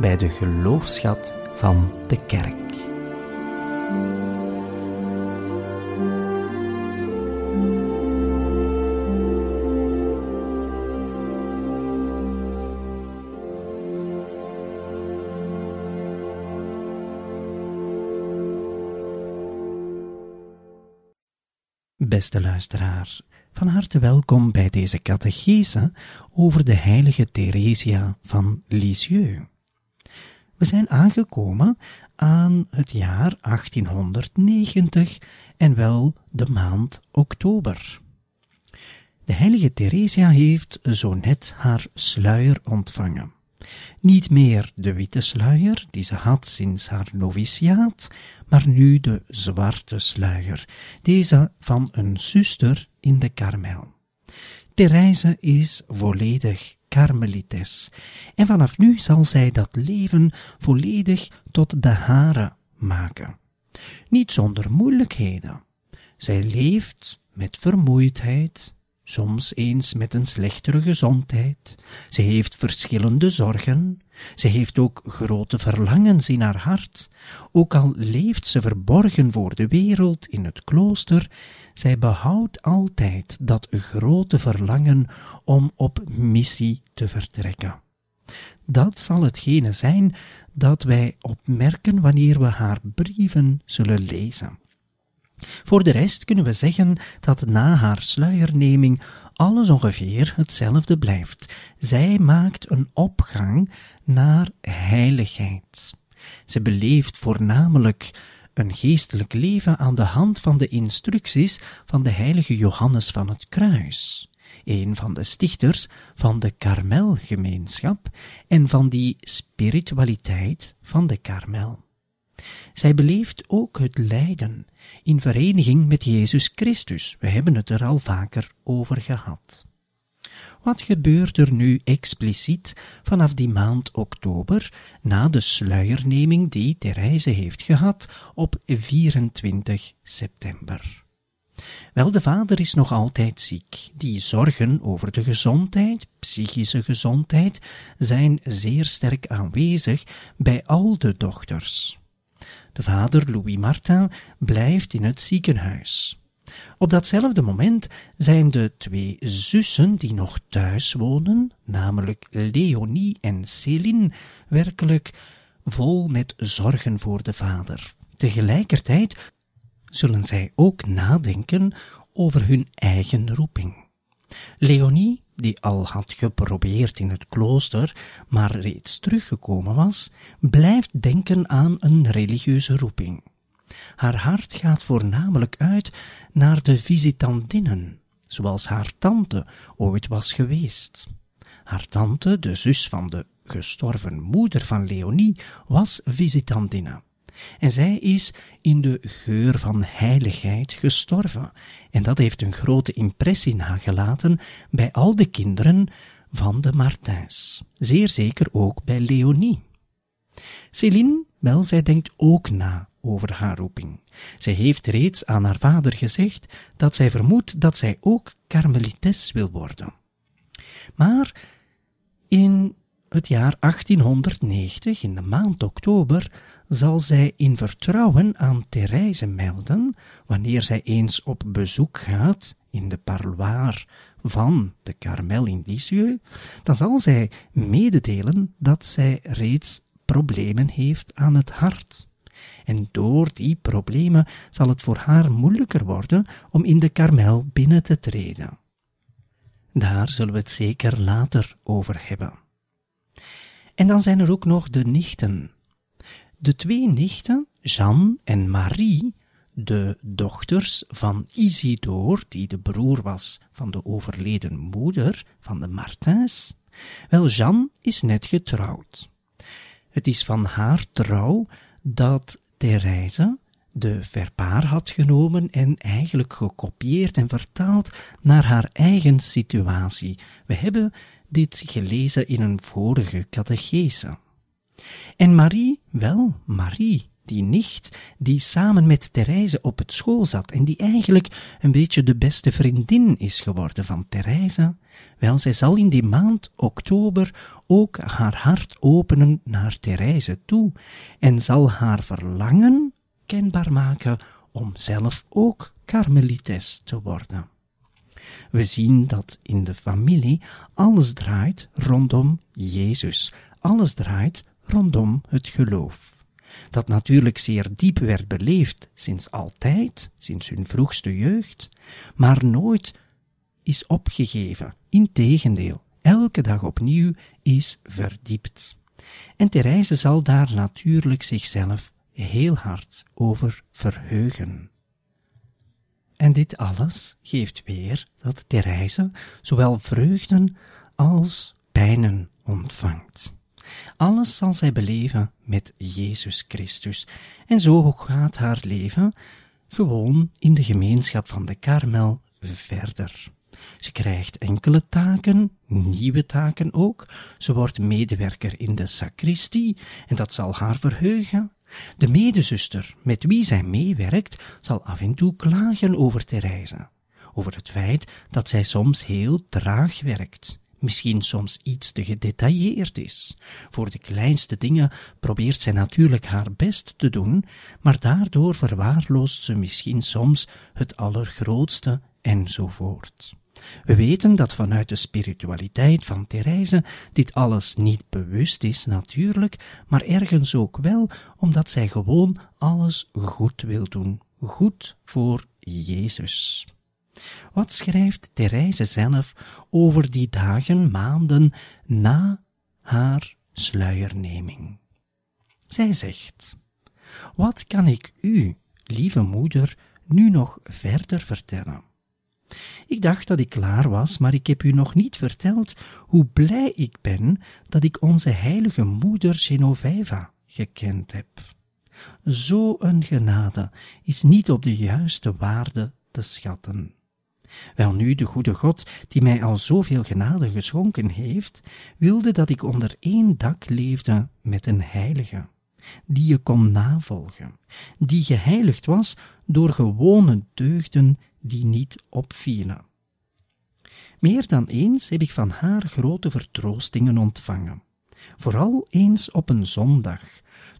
bij de geloofschat van de kerk. Beste luisteraar, van harte welkom bij deze catechese over de heilige Theresia van Lisieux. We zijn aangekomen aan het jaar 1890 en wel de maand oktober. De heilige Theresia heeft zo net haar sluier ontvangen. Niet meer de witte sluier die ze had sinds haar noviciaat, maar nu de zwarte sluier, deze van een zuster in de Karmel. Therese is volledig karmelites, en vanaf nu zal zij dat leven volledig tot de hare maken. Niet zonder moeilijkheden. Zij leeft met vermoeidheid, soms eens met een slechtere gezondheid. Ze heeft verschillende zorgen. Ze heeft ook grote verlangens in haar hart. Ook al leeft ze verborgen voor de wereld in het klooster, zij behoudt altijd dat grote verlangen om op missie te vertrekken. Dat zal hetgene zijn dat wij opmerken wanneer we haar brieven zullen lezen. Voor de rest kunnen we zeggen dat na haar sluierneming alles ongeveer hetzelfde blijft. Zij maakt een opgang naar heiligheid. Ze beleeft voornamelijk een geestelijk leven aan de hand van de instructies van de heilige Johannes van het Kruis, een van de stichters van de Karmelgemeenschap en van die spiritualiteit van de Karmel. Zij beleeft ook het lijden in vereniging met Jezus Christus. We hebben het er al vaker over gehad. Wat gebeurt er nu expliciet vanaf die maand oktober na de sluierneming die Therese heeft gehad op 24 september? Wel, de vader is nog altijd ziek. Die zorgen over de gezondheid, psychische gezondheid, zijn zeer sterk aanwezig bij al de dochters. De vader Louis Martin blijft in het ziekenhuis. Op datzelfde moment zijn de twee zussen die nog thuis wonen, namelijk Leonie en Céline, werkelijk vol met zorgen voor de vader. Tegelijkertijd zullen zij ook nadenken over hun eigen roeping. Leonie, die al had geprobeerd in het klooster, maar reeds teruggekomen was, blijft denken aan een religieuze roeping. Haar hart gaat voornamelijk uit naar de visitandinnen, zoals haar tante ooit was geweest. Haar tante, de zus van de gestorven moeder van Leonie, was visitandine. En zij is in de geur van heiligheid gestorven. En dat heeft een grote impressie nagelaten bij al de kinderen van de Martins. Zeer zeker ook bij Leonie. Céline, wel, zij denkt ook na over haar roeping. Zij heeft reeds aan haar vader gezegd dat zij vermoedt dat zij ook karmelites wil worden. Maar in het jaar 1890, in de maand oktober, zal zij in vertrouwen aan Therese melden, wanneer zij eens op bezoek gaat in de parloir van de Carmel in Lisieux, dan zal zij mededelen dat zij reeds problemen heeft aan het hart. En door die problemen zal het voor haar moeilijker worden om in de Karmel binnen te treden. Daar zullen we het zeker later over hebben. En dan zijn er ook nog de nichten. De twee nichten, Jeanne en Marie, de dochters van Isidore, die de broer was van de overleden moeder van de Martins. Wel, Jeanne is net getrouwd. Het is van haar trouw dat Therese de verpaar had genomen en eigenlijk gekopieerd en vertaald naar haar eigen situatie. We hebben dit gelezen in een vorige catechese. En Marie, wel, Marie, die nicht, die samen met Therese op het school zat en die eigenlijk een beetje de beste vriendin is geworden van Therese, wel, zij zal in die maand oktober ook haar hart openen naar Therese toe en zal haar verlangen kenbaar maken om zelf ook karmelites te worden. We zien dat in de familie alles draait rondom Jezus, alles draait rondom het geloof. Dat natuurlijk zeer diep werd beleefd sinds altijd, sinds hun vroegste jeugd, maar nooit is opgegeven. Integendeel, elke dag opnieuw is verdiept. En Therese zal daar natuurlijk zichzelf heel hard over verheugen. En dit alles geeft weer dat Therese zowel vreugden als pijnen ontvangt. Alles zal zij beleven met Jezus Christus. En zo gaat haar leven gewoon in de gemeenschap van de Karmel verder. Ze krijgt enkele taken, nieuwe taken ook. Ze wordt medewerker in de sacristie en dat zal haar verheugen. De medezuster met wie zij meewerkt zal af en toe klagen over Therese, over het feit dat zij soms heel traag werkt misschien soms iets te gedetailleerd is. Voor de kleinste dingen probeert zij natuurlijk haar best te doen, maar daardoor verwaarloost ze misschien soms het allergrootste enzovoort. We weten dat vanuit de spiritualiteit van Therese dit alles niet bewust is natuurlijk, maar ergens ook wel omdat zij gewoon alles goed wil doen, goed voor Jezus. Wat schrijft Therese zelf over die dagen, maanden na haar sluierneming? Zij zegt: Wat kan ik u, lieve moeder, nu nog verder vertellen? Ik dacht dat ik klaar was, maar ik heb u nog niet verteld hoe blij ik ben dat ik onze heilige moeder Genoveva gekend heb. Zo een genade is niet op de juiste waarde te schatten. Welnu, de goede God, die mij al zoveel genade geschonken heeft, wilde dat ik onder één dak leefde met een heilige, die je kon navolgen, die geheiligd was door gewone deugden die niet opvielen. Meer dan eens heb ik van haar grote vertroostingen ontvangen, vooral eens op een zondag,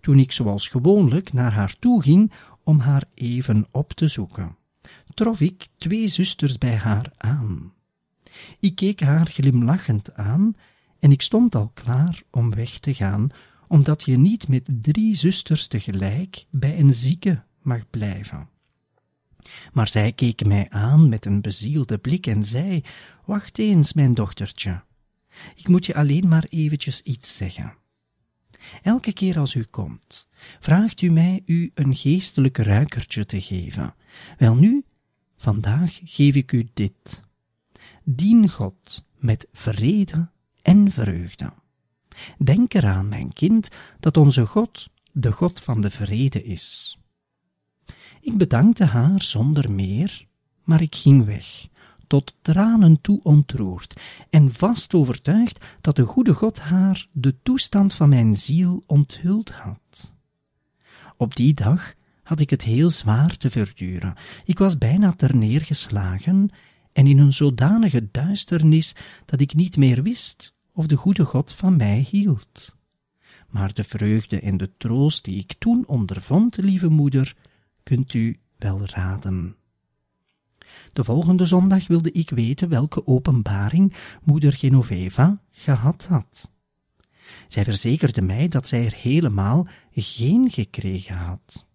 toen ik zoals gewoonlijk naar haar toe ging om haar even op te zoeken trof ik twee zusters bij haar aan. Ik keek haar glimlachend aan en ik stond al klaar om weg te gaan, omdat je niet met drie zusters tegelijk bij een zieke mag blijven. Maar zij keek mij aan met een bezielde blik en zei: Wacht eens, mijn dochtertje. Ik moet je alleen maar eventjes iets zeggen. Elke keer als u komt, vraagt u mij u een geestelijk ruikertje te geven. Welnu, Vandaag geef ik u dit. Dien God met vrede en vreugde. Denk eraan, mijn kind, dat onze God de God van de vrede is. Ik bedankte haar zonder meer, maar ik ging weg, tot tranen toe ontroerd en vast overtuigd dat de goede God haar de toestand van mijn ziel onthuld had. Op die dag had ik het heel zwaar te verduren. Ik was bijna ter neergeslagen en in een zodanige duisternis dat ik niet meer wist of de goede God van mij hield. Maar de vreugde en de troost die ik toen ondervond, lieve moeder, kunt u wel raden. De volgende zondag wilde ik weten welke openbaring moeder Genoveva gehad had. Zij verzekerde mij dat zij er helemaal geen gekregen had.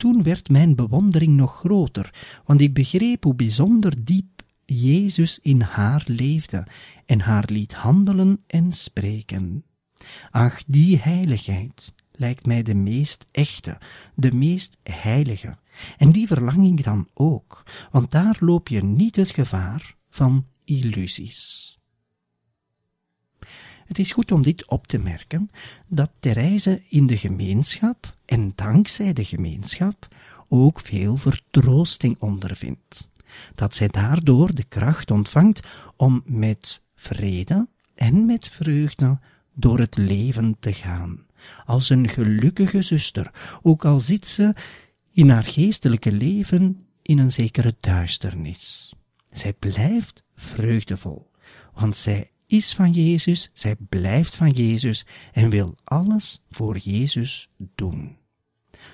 Toen werd mijn bewondering nog groter, want ik begreep hoe bijzonder diep Jezus in haar leefde en haar liet handelen en spreken. Ach, die heiligheid lijkt mij de meest echte, de meest heilige. En die verlang ik dan ook, want daar loop je niet het gevaar van illusies. Het is goed om dit op te merken, dat Therese in de gemeenschap en dankzij de gemeenschap ook veel vertroosting ondervindt. Dat zij daardoor de kracht ontvangt om met vrede en met vreugde door het leven te gaan. Als een gelukkige zuster, ook al zit ze in haar geestelijke leven in een zekere duisternis. Zij blijft vreugdevol, want zij is van Jezus, zij blijft van Jezus en wil alles voor Jezus doen.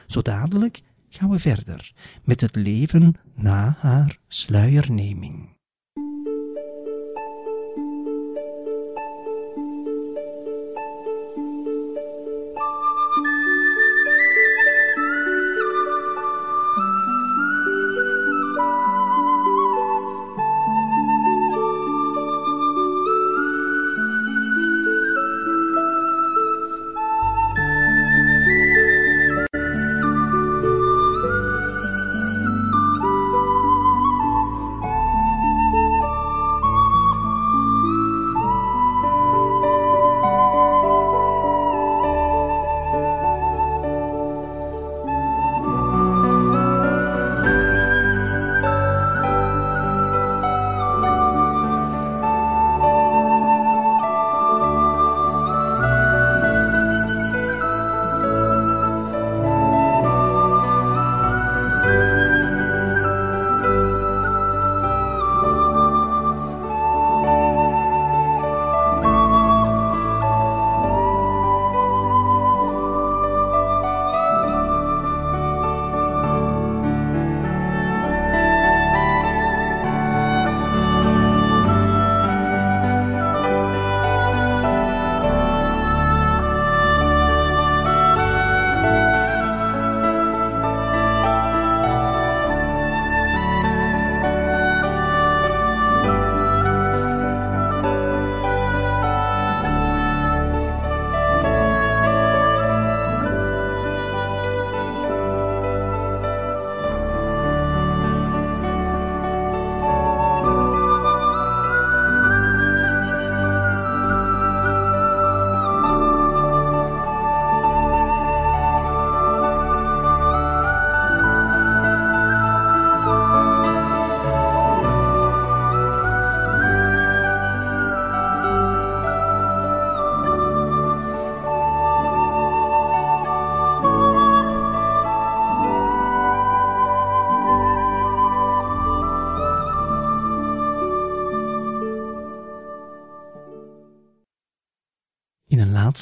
Zo dadelijk gaan we verder met het leven na haar sluierneming.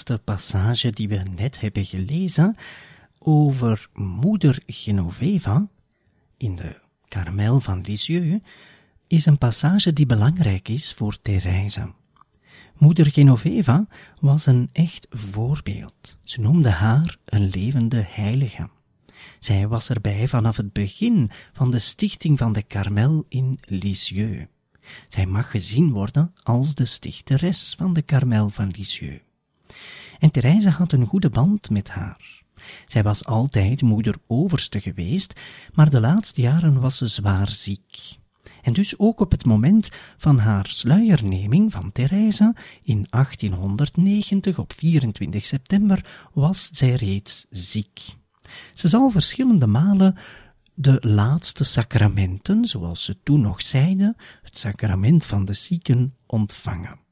Laatste passage die we net hebben gelezen over moeder Genoveva in de Carmel van Lisieux is een passage die belangrijk is voor Therese. Moeder Genoveva was een echt voorbeeld. Ze noemde haar een levende heilige. Zij was erbij vanaf het begin van de stichting van de Carmel in Lisieux. Zij mag gezien worden als de stichteres van de Carmel van Lisieux. En Therese had een goede band met haar. Zij was altijd moeder overste geweest, maar de laatste jaren was ze zwaar ziek. En dus ook op het moment van haar sluierneming van Therese in 1890 op 24 september was zij reeds ziek. Ze zal verschillende malen de laatste sacramenten, zoals ze toen nog zeiden, het sacrament van de zieken, ontvangen.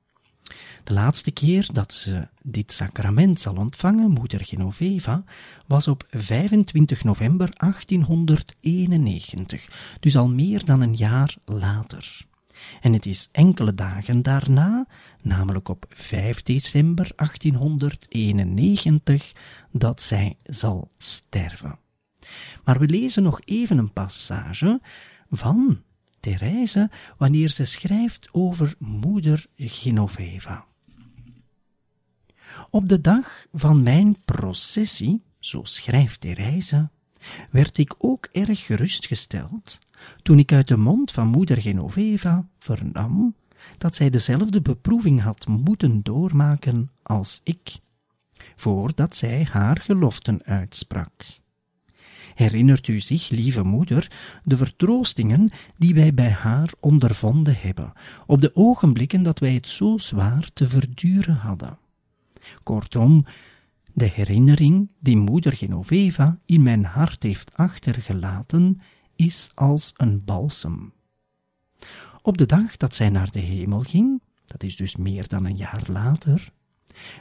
De laatste keer dat ze dit sacrament zal ontvangen, moeder Genoveva, was op 25 november 1891, dus al meer dan een jaar later. En het is enkele dagen daarna, namelijk op 5 december 1891, dat zij zal sterven. Maar we lezen nog even een passage van Therese wanneer ze schrijft over moeder Genoveva. Op de dag van mijn processie, zo schrijft Therese, werd ik ook erg gerustgesteld toen ik uit de mond van moeder Genoveva vernam dat zij dezelfde beproeving had moeten doormaken als ik, voordat zij haar geloften uitsprak. Herinnert u zich, lieve moeder, de vertroostingen die wij bij haar ondervonden hebben, op de ogenblikken dat wij het zo zwaar te verduren hadden? Kortom, de herinnering die moeder Genoveva in mijn hart heeft achtergelaten, is als een balsem. Op de dag dat zij naar de hemel ging, dat is dus meer dan een jaar later,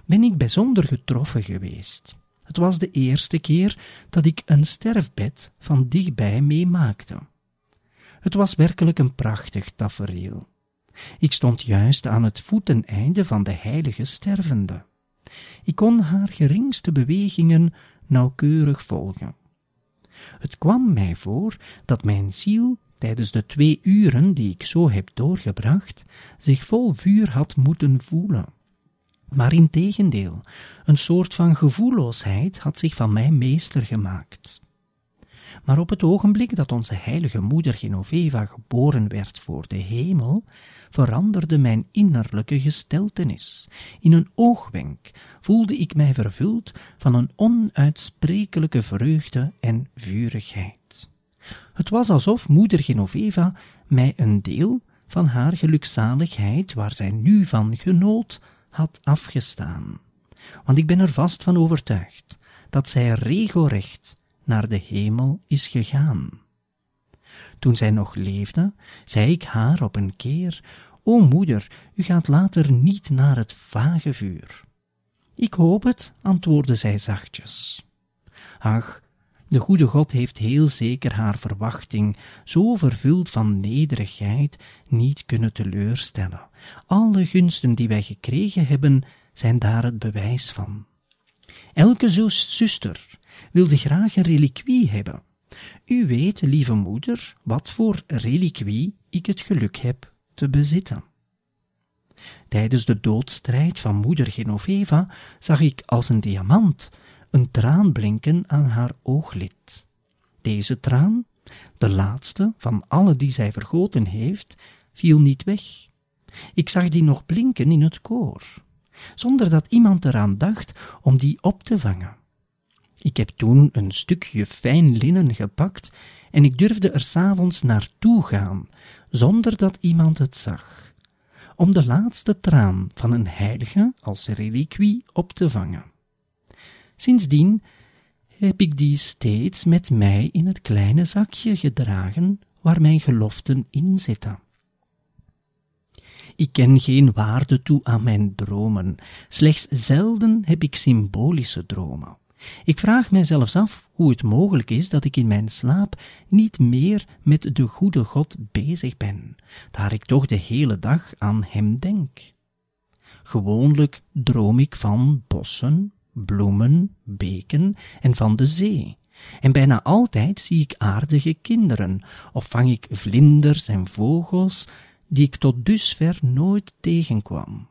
ben ik bijzonder getroffen geweest. Het was de eerste keer dat ik een sterfbed van dichtbij meemaakte. Het was werkelijk een prachtig tafereel. Ik stond juist aan het voeteneinde van de heilige stervende. Ik kon haar geringste bewegingen nauwkeurig volgen. Het kwam mij voor dat mijn ziel tijdens de twee uren die ik zo heb doorgebracht, zich vol vuur had moeten voelen. Maar in tegendeel, een soort van gevoelloosheid had zich van mij meester gemaakt. Maar op het ogenblik dat onze heilige moeder Genoveva geboren werd voor de hemel, veranderde mijn innerlijke gesteltenis. In een oogwenk voelde ik mij vervuld van een onuitsprekelijke vreugde en vurigheid. Het was alsof moeder Genoveva mij een deel van haar gelukzaligheid, waar zij nu van genoot, had afgestaan. Want ik ben er vast van overtuigd dat zij regelrecht naar de hemel is gegaan. Toen zij nog leefde, zei ik haar op een keer: O moeder, u gaat later niet naar het vage vuur. Ik hoop het, antwoordde zij zachtjes. Ach, de goede God heeft heel zeker haar verwachting, zo vervuld van nederigheid, niet kunnen teleurstellen. Alle gunsten die wij gekregen hebben, zijn daar het bewijs van. Elke zuster wilde graag een reliquie hebben. U weet, lieve moeder, wat voor reliquie ik het geluk heb te bezitten. Tijdens de doodstrijd van moeder Genoveva zag ik als een diamant een traan blinken aan haar ooglid. Deze traan, de laatste van alle die zij vergoten heeft, viel niet weg. Ik zag die nog blinken in het koor, zonder dat iemand eraan dacht om die op te vangen. Ik heb toen een stukje fijn linnen gepakt en ik durfde er s'avonds naartoe gaan, zonder dat iemand het zag, om de laatste traan van een heilige als reliquie op te vangen. Sindsdien heb ik die steeds met mij in het kleine zakje gedragen waar mijn geloften in zitten. Ik ken geen waarde toe aan mijn dromen, slechts zelden heb ik symbolische dromen. Ik vraag mij zelfs af hoe het mogelijk is dat ik in mijn slaap niet meer met de goede God bezig ben, daar ik toch de hele dag aan Hem denk. Gewoonlijk droom ik van bossen, bloemen, beken en van de zee. En bijna altijd zie ik aardige kinderen, of vang ik vlinders en vogels, die ik tot dusver nooit tegenkwam.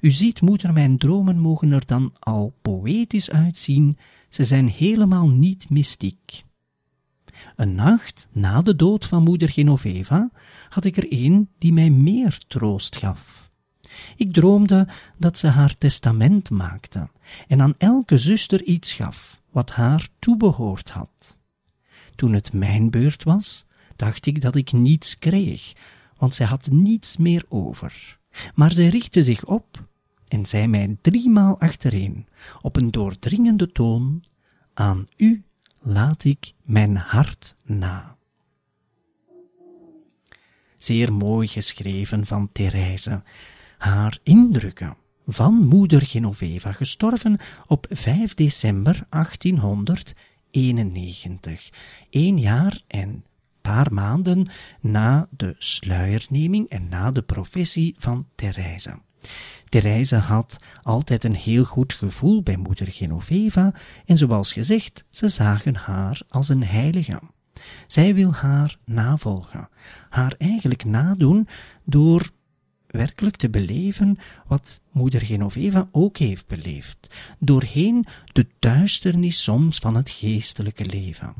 U ziet, moeder, mijn dromen mogen er dan al poëtisch uitzien, ze zijn helemaal niet mystiek. Een nacht na de dood van moeder Genoveva had ik er een die mij meer troost gaf. Ik droomde dat ze haar testament maakte en aan elke zuster iets gaf wat haar toebehoord had. Toen het mijn beurt was, dacht ik dat ik niets kreeg, want zij had niets meer over. Maar zij richtte zich op en zei mij driemaal achtereen, op een doordringende toon, aan u laat ik mijn hart na. Zeer mooi geschreven van Therese, haar indrukken van moeder Genoveva, gestorven op 5 december 1891, één jaar en paar maanden na de sluierneming en na de professie van Therese. Therese had altijd een heel goed gevoel bij moeder Genoveva en zoals gezegd, ze zagen haar als een heilige. Zij wil haar navolgen, haar eigenlijk nadoen door werkelijk te beleven wat moeder Genoveva ook heeft beleefd, doorheen de duisternis soms van het geestelijke leven.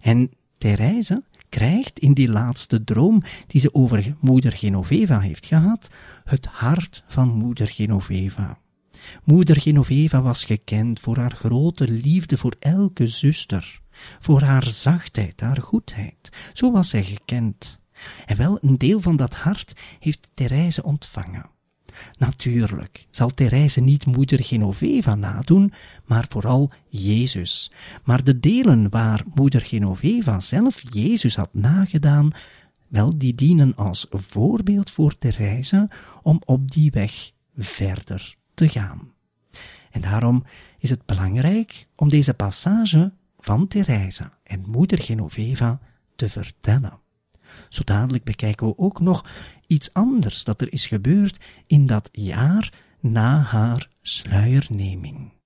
En Therese krijgt in die laatste droom die ze over moeder Genoveva heeft gehad, het hart van moeder Genoveva. Moeder Genoveva was gekend voor haar grote liefde voor elke zuster. voor haar zachtheid, haar goedheid. Zo was zij gekend. En wel een deel van dat hart heeft Therese ontvangen. Natuurlijk zal Therese niet moeder Genoveva nadoen, maar vooral Jezus. Maar de delen waar moeder Genoveva zelf Jezus had nagedaan, wel, die dienen als voorbeeld voor Therese om op die weg verder te gaan. En daarom is het belangrijk om deze passage van Therese en moeder Genoveva te vertellen. Zo dadelijk bekijken we ook nog iets anders dat er is gebeurd in dat jaar na haar sluierneming.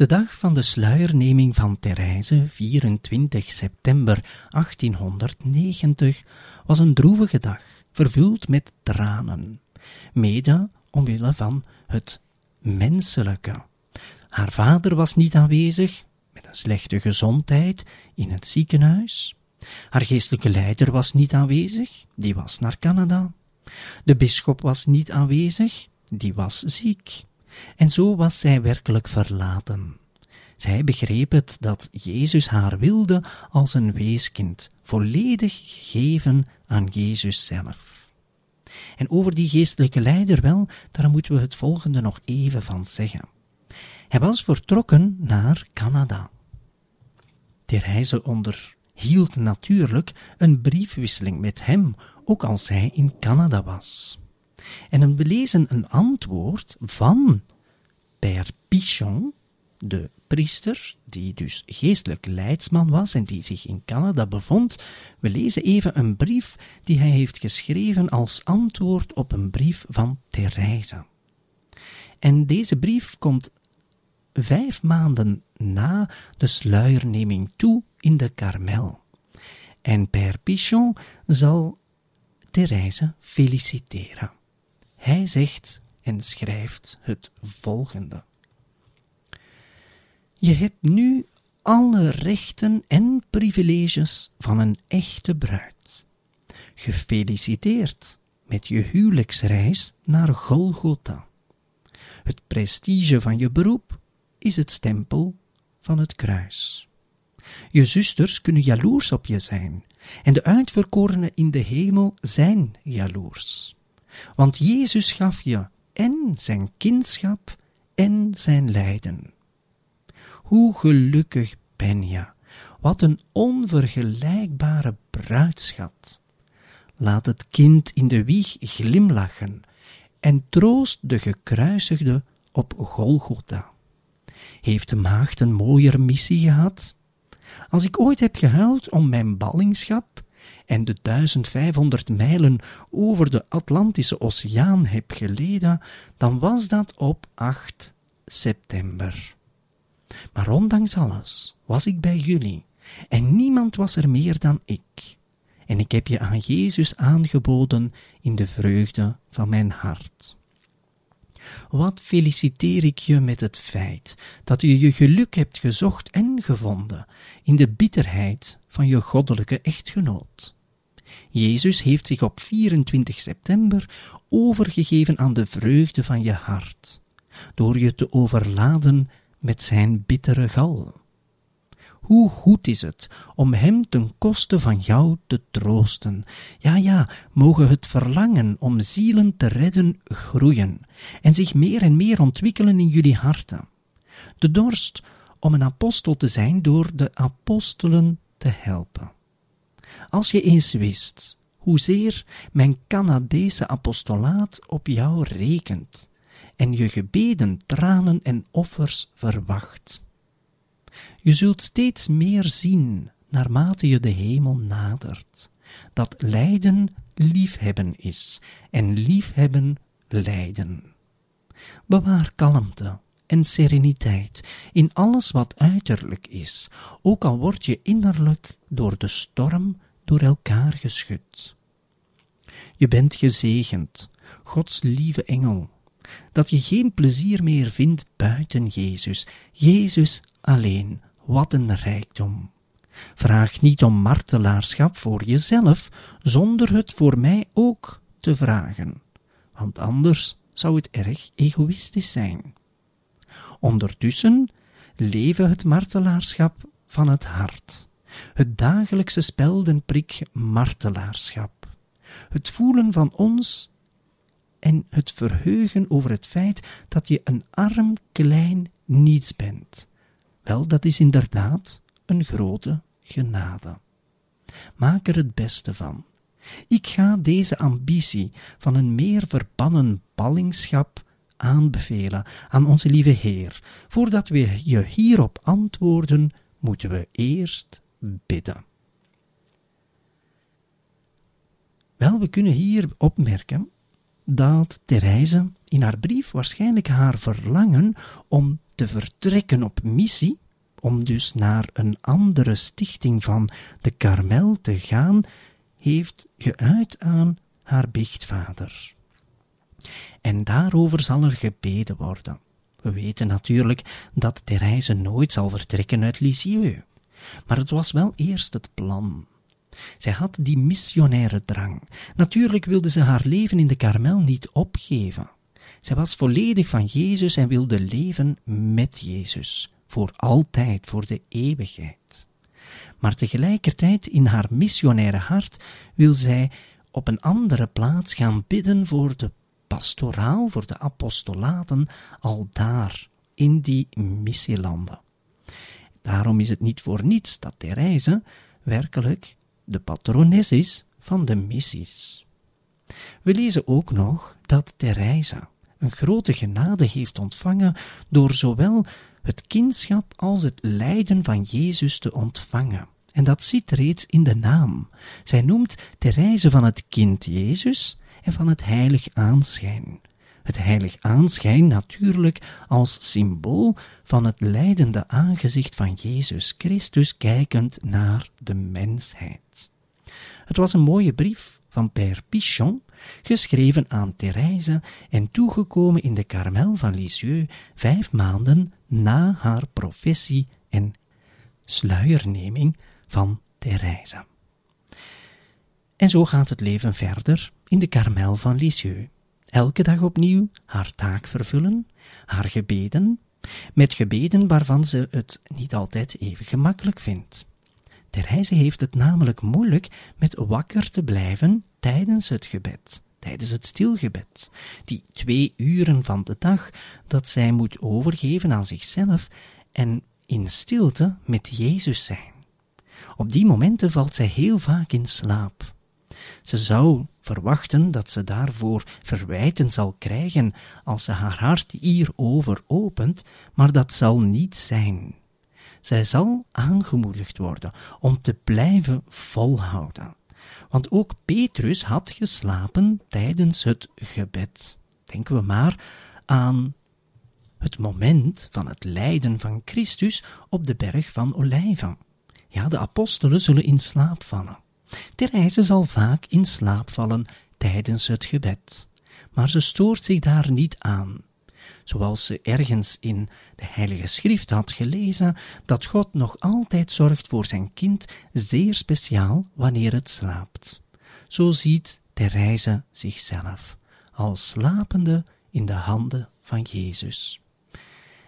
De dag van de sluierneming van Therese, 24 september 1890, was een droevige dag, vervuld met tranen, mede omwille van het menselijke. Haar vader was niet aanwezig, met een slechte gezondheid, in het ziekenhuis. Haar geestelijke leider was niet aanwezig, die was naar Canada. De bisschop was niet aanwezig, die was ziek. En zo was zij werkelijk verlaten. Zij begreep het dat Jezus haar wilde als een weeskind, volledig gegeven aan Jezus zelf. En over die geestelijke leider wel, daar moeten we het volgende nog even van zeggen. Hij was vertrokken naar Canada. Therese onderhield natuurlijk een briefwisseling met hem, ook als hij in Canada was. En we lezen een antwoord van Père Pichon, de priester, die dus geestelijk leidsman was en die zich in Canada bevond. We lezen even een brief die hij heeft geschreven als antwoord op een brief van Therese. En deze brief komt vijf maanden na de sluierneming toe in de Karmel. En Père Pichon zal Therese feliciteren. Hij zegt en schrijft het volgende. Je hebt nu alle rechten en privileges van een echte bruid. Gefeliciteerd met je huwelijksreis naar Golgotha. Het prestige van je beroep is het stempel van het kruis. Je zusters kunnen jaloers op je zijn, en de uitverkorenen in de hemel zijn jaloers. Want Jezus gaf je en zijn kindschap en zijn lijden. Hoe gelukkig ben je, wat een onvergelijkbare bruidschat. Laat het kind in de wieg glimlachen en troost de gekruisigde op Golgotha. Heeft de maagd een mooiere missie gehad? Als ik ooit heb gehuild om mijn ballingschap en de 1500 mijlen over de Atlantische Oceaan heb geleden, dan was dat op 8 september. Maar ondanks alles was ik bij jullie en niemand was er meer dan ik. En ik heb je aan Jezus aangeboden in de vreugde van mijn hart. Wat feliciteer ik je met het feit dat je je geluk hebt gezocht en gevonden in de bitterheid van je goddelijke echtgenoot. Jezus heeft zich op 24 september overgegeven aan de vreugde van je hart, door je te overladen met zijn bittere gal. Hoe goed is het om hem ten koste van jou te troosten. Ja, ja, mogen het verlangen om zielen te redden groeien en zich meer en meer ontwikkelen in jullie harten. De dorst om een apostel te zijn door de apostelen te helpen. Als je eens wist hoezeer mijn Canadese apostolaat op jou rekent en je gebeden, tranen en offers verwacht. Je zult steeds meer zien, naarmate je de hemel nadert, dat lijden liefhebben is en liefhebben lijden. Bewaar kalmte en sereniteit in alles wat uiterlijk is, ook al word je innerlijk door de storm door elkaar geschud. Je bent gezegend, Gods lieve engel, dat je geen plezier meer vindt buiten Jezus, Jezus alleen, wat een rijkdom. Vraag niet om martelaarschap voor jezelf, zonder het voor mij ook te vragen, want anders zou het erg egoïstisch zijn. Ondertussen leven het martelaarschap van het hart, het dagelijkse speldenprik martelaarschap, het voelen van ons en het verheugen over het feit dat je een arm klein niets bent. Wel, dat is inderdaad een grote genade. Maak er het beste van. Ik ga deze ambitie van een meer verbannen ballingschap aanbevelen aan onze lieve Heer. Voordat we je hierop antwoorden, moeten we eerst bidden. Wel, we kunnen hier opmerken dat Therese in haar brief waarschijnlijk haar verlangen om te vertrekken op missie, om dus naar een andere stichting van de Karmel te gaan, heeft geuit aan haar biechtvader. En daarover zal er gebeden worden. We weten natuurlijk dat Therese nooit zal vertrekken uit Lisieux, maar het was wel eerst het plan. Zij had die missionaire drang. Natuurlijk wilde ze haar leven in de Karmel niet opgeven. Zij was volledig van Jezus en wilde leven met Jezus, voor altijd, voor de eeuwigheid. Maar tegelijkertijd in haar missionaire hart wil zij op een andere plaats gaan bidden voor de pastoraal, voor de apostolaten, al daar, in die missielanden. Daarom is het niet voor niets dat Therese werkelijk de patrones is van de missies. We lezen ook nog dat Therese een grote genade heeft ontvangen door zowel het kindschap als het lijden van Jezus te ontvangen. En dat zit reeds in de naam. Zij noemt Therese van het kind Jezus en van het heilig aanschijn. Het heilig aanschijn natuurlijk als symbool van het lijdende aangezicht van Jezus Christus kijkend naar de mensheid. Het was een mooie brief van Père Pichon, geschreven aan Therese en toegekomen in de Carmel van Lisieux vijf maanden na haar professie en sluierneming van Therese. En zo gaat het leven verder in de Karmel van Lisieux. Elke dag opnieuw haar taak vervullen, haar gebeden, met gebeden waarvan ze het niet altijd even gemakkelijk vindt. Therese heeft het namelijk moeilijk met wakker te blijven tijdens het gebed, tijdens het stilgebed, die twee uren van de dag dat zij moet overgeven aan zichzelf en in stilte met Jezus zijn. Op die momenten valt zij heel vaak in slaap. Ze zou verwachten dat ze daarvoor verwijten zal krijgen als ze haar hart hierover opent, maar dat zal niet zijn. Zij zal aangemoedigd worden om te blijven volhouden. Want ook Petrus had geslapen tijdens het gebed. Denken we maar aan het moment van het lijden van Christus op de berg van Olijven. Ja, de apostelen zullen in slaap vallen. Therese zal vaak in slaap vallen tijdens het gebed, maar ze stoort zich daar niet aan. Zoals ze ergens in de Heilige Schrift had gelezen dat God nog altijd zorgt voor zijn kind, zeer speciaal wanneer het slaapt. Zo ziet Therese zichzelf, als slapende in de handen van Jezus.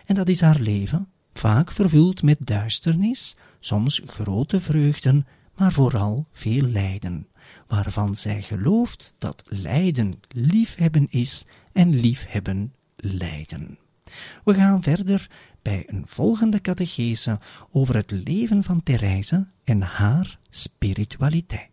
En dat is haar leven, vaak vervuld met duisternis, soms grote vreugden, maar vooral veel lijden, waarvan zij gelooft dat lijden liefhebben is en liefhebben lijden. We gaan verder bij een volgende catechese over het leven van Therese en haar spiritualiteit.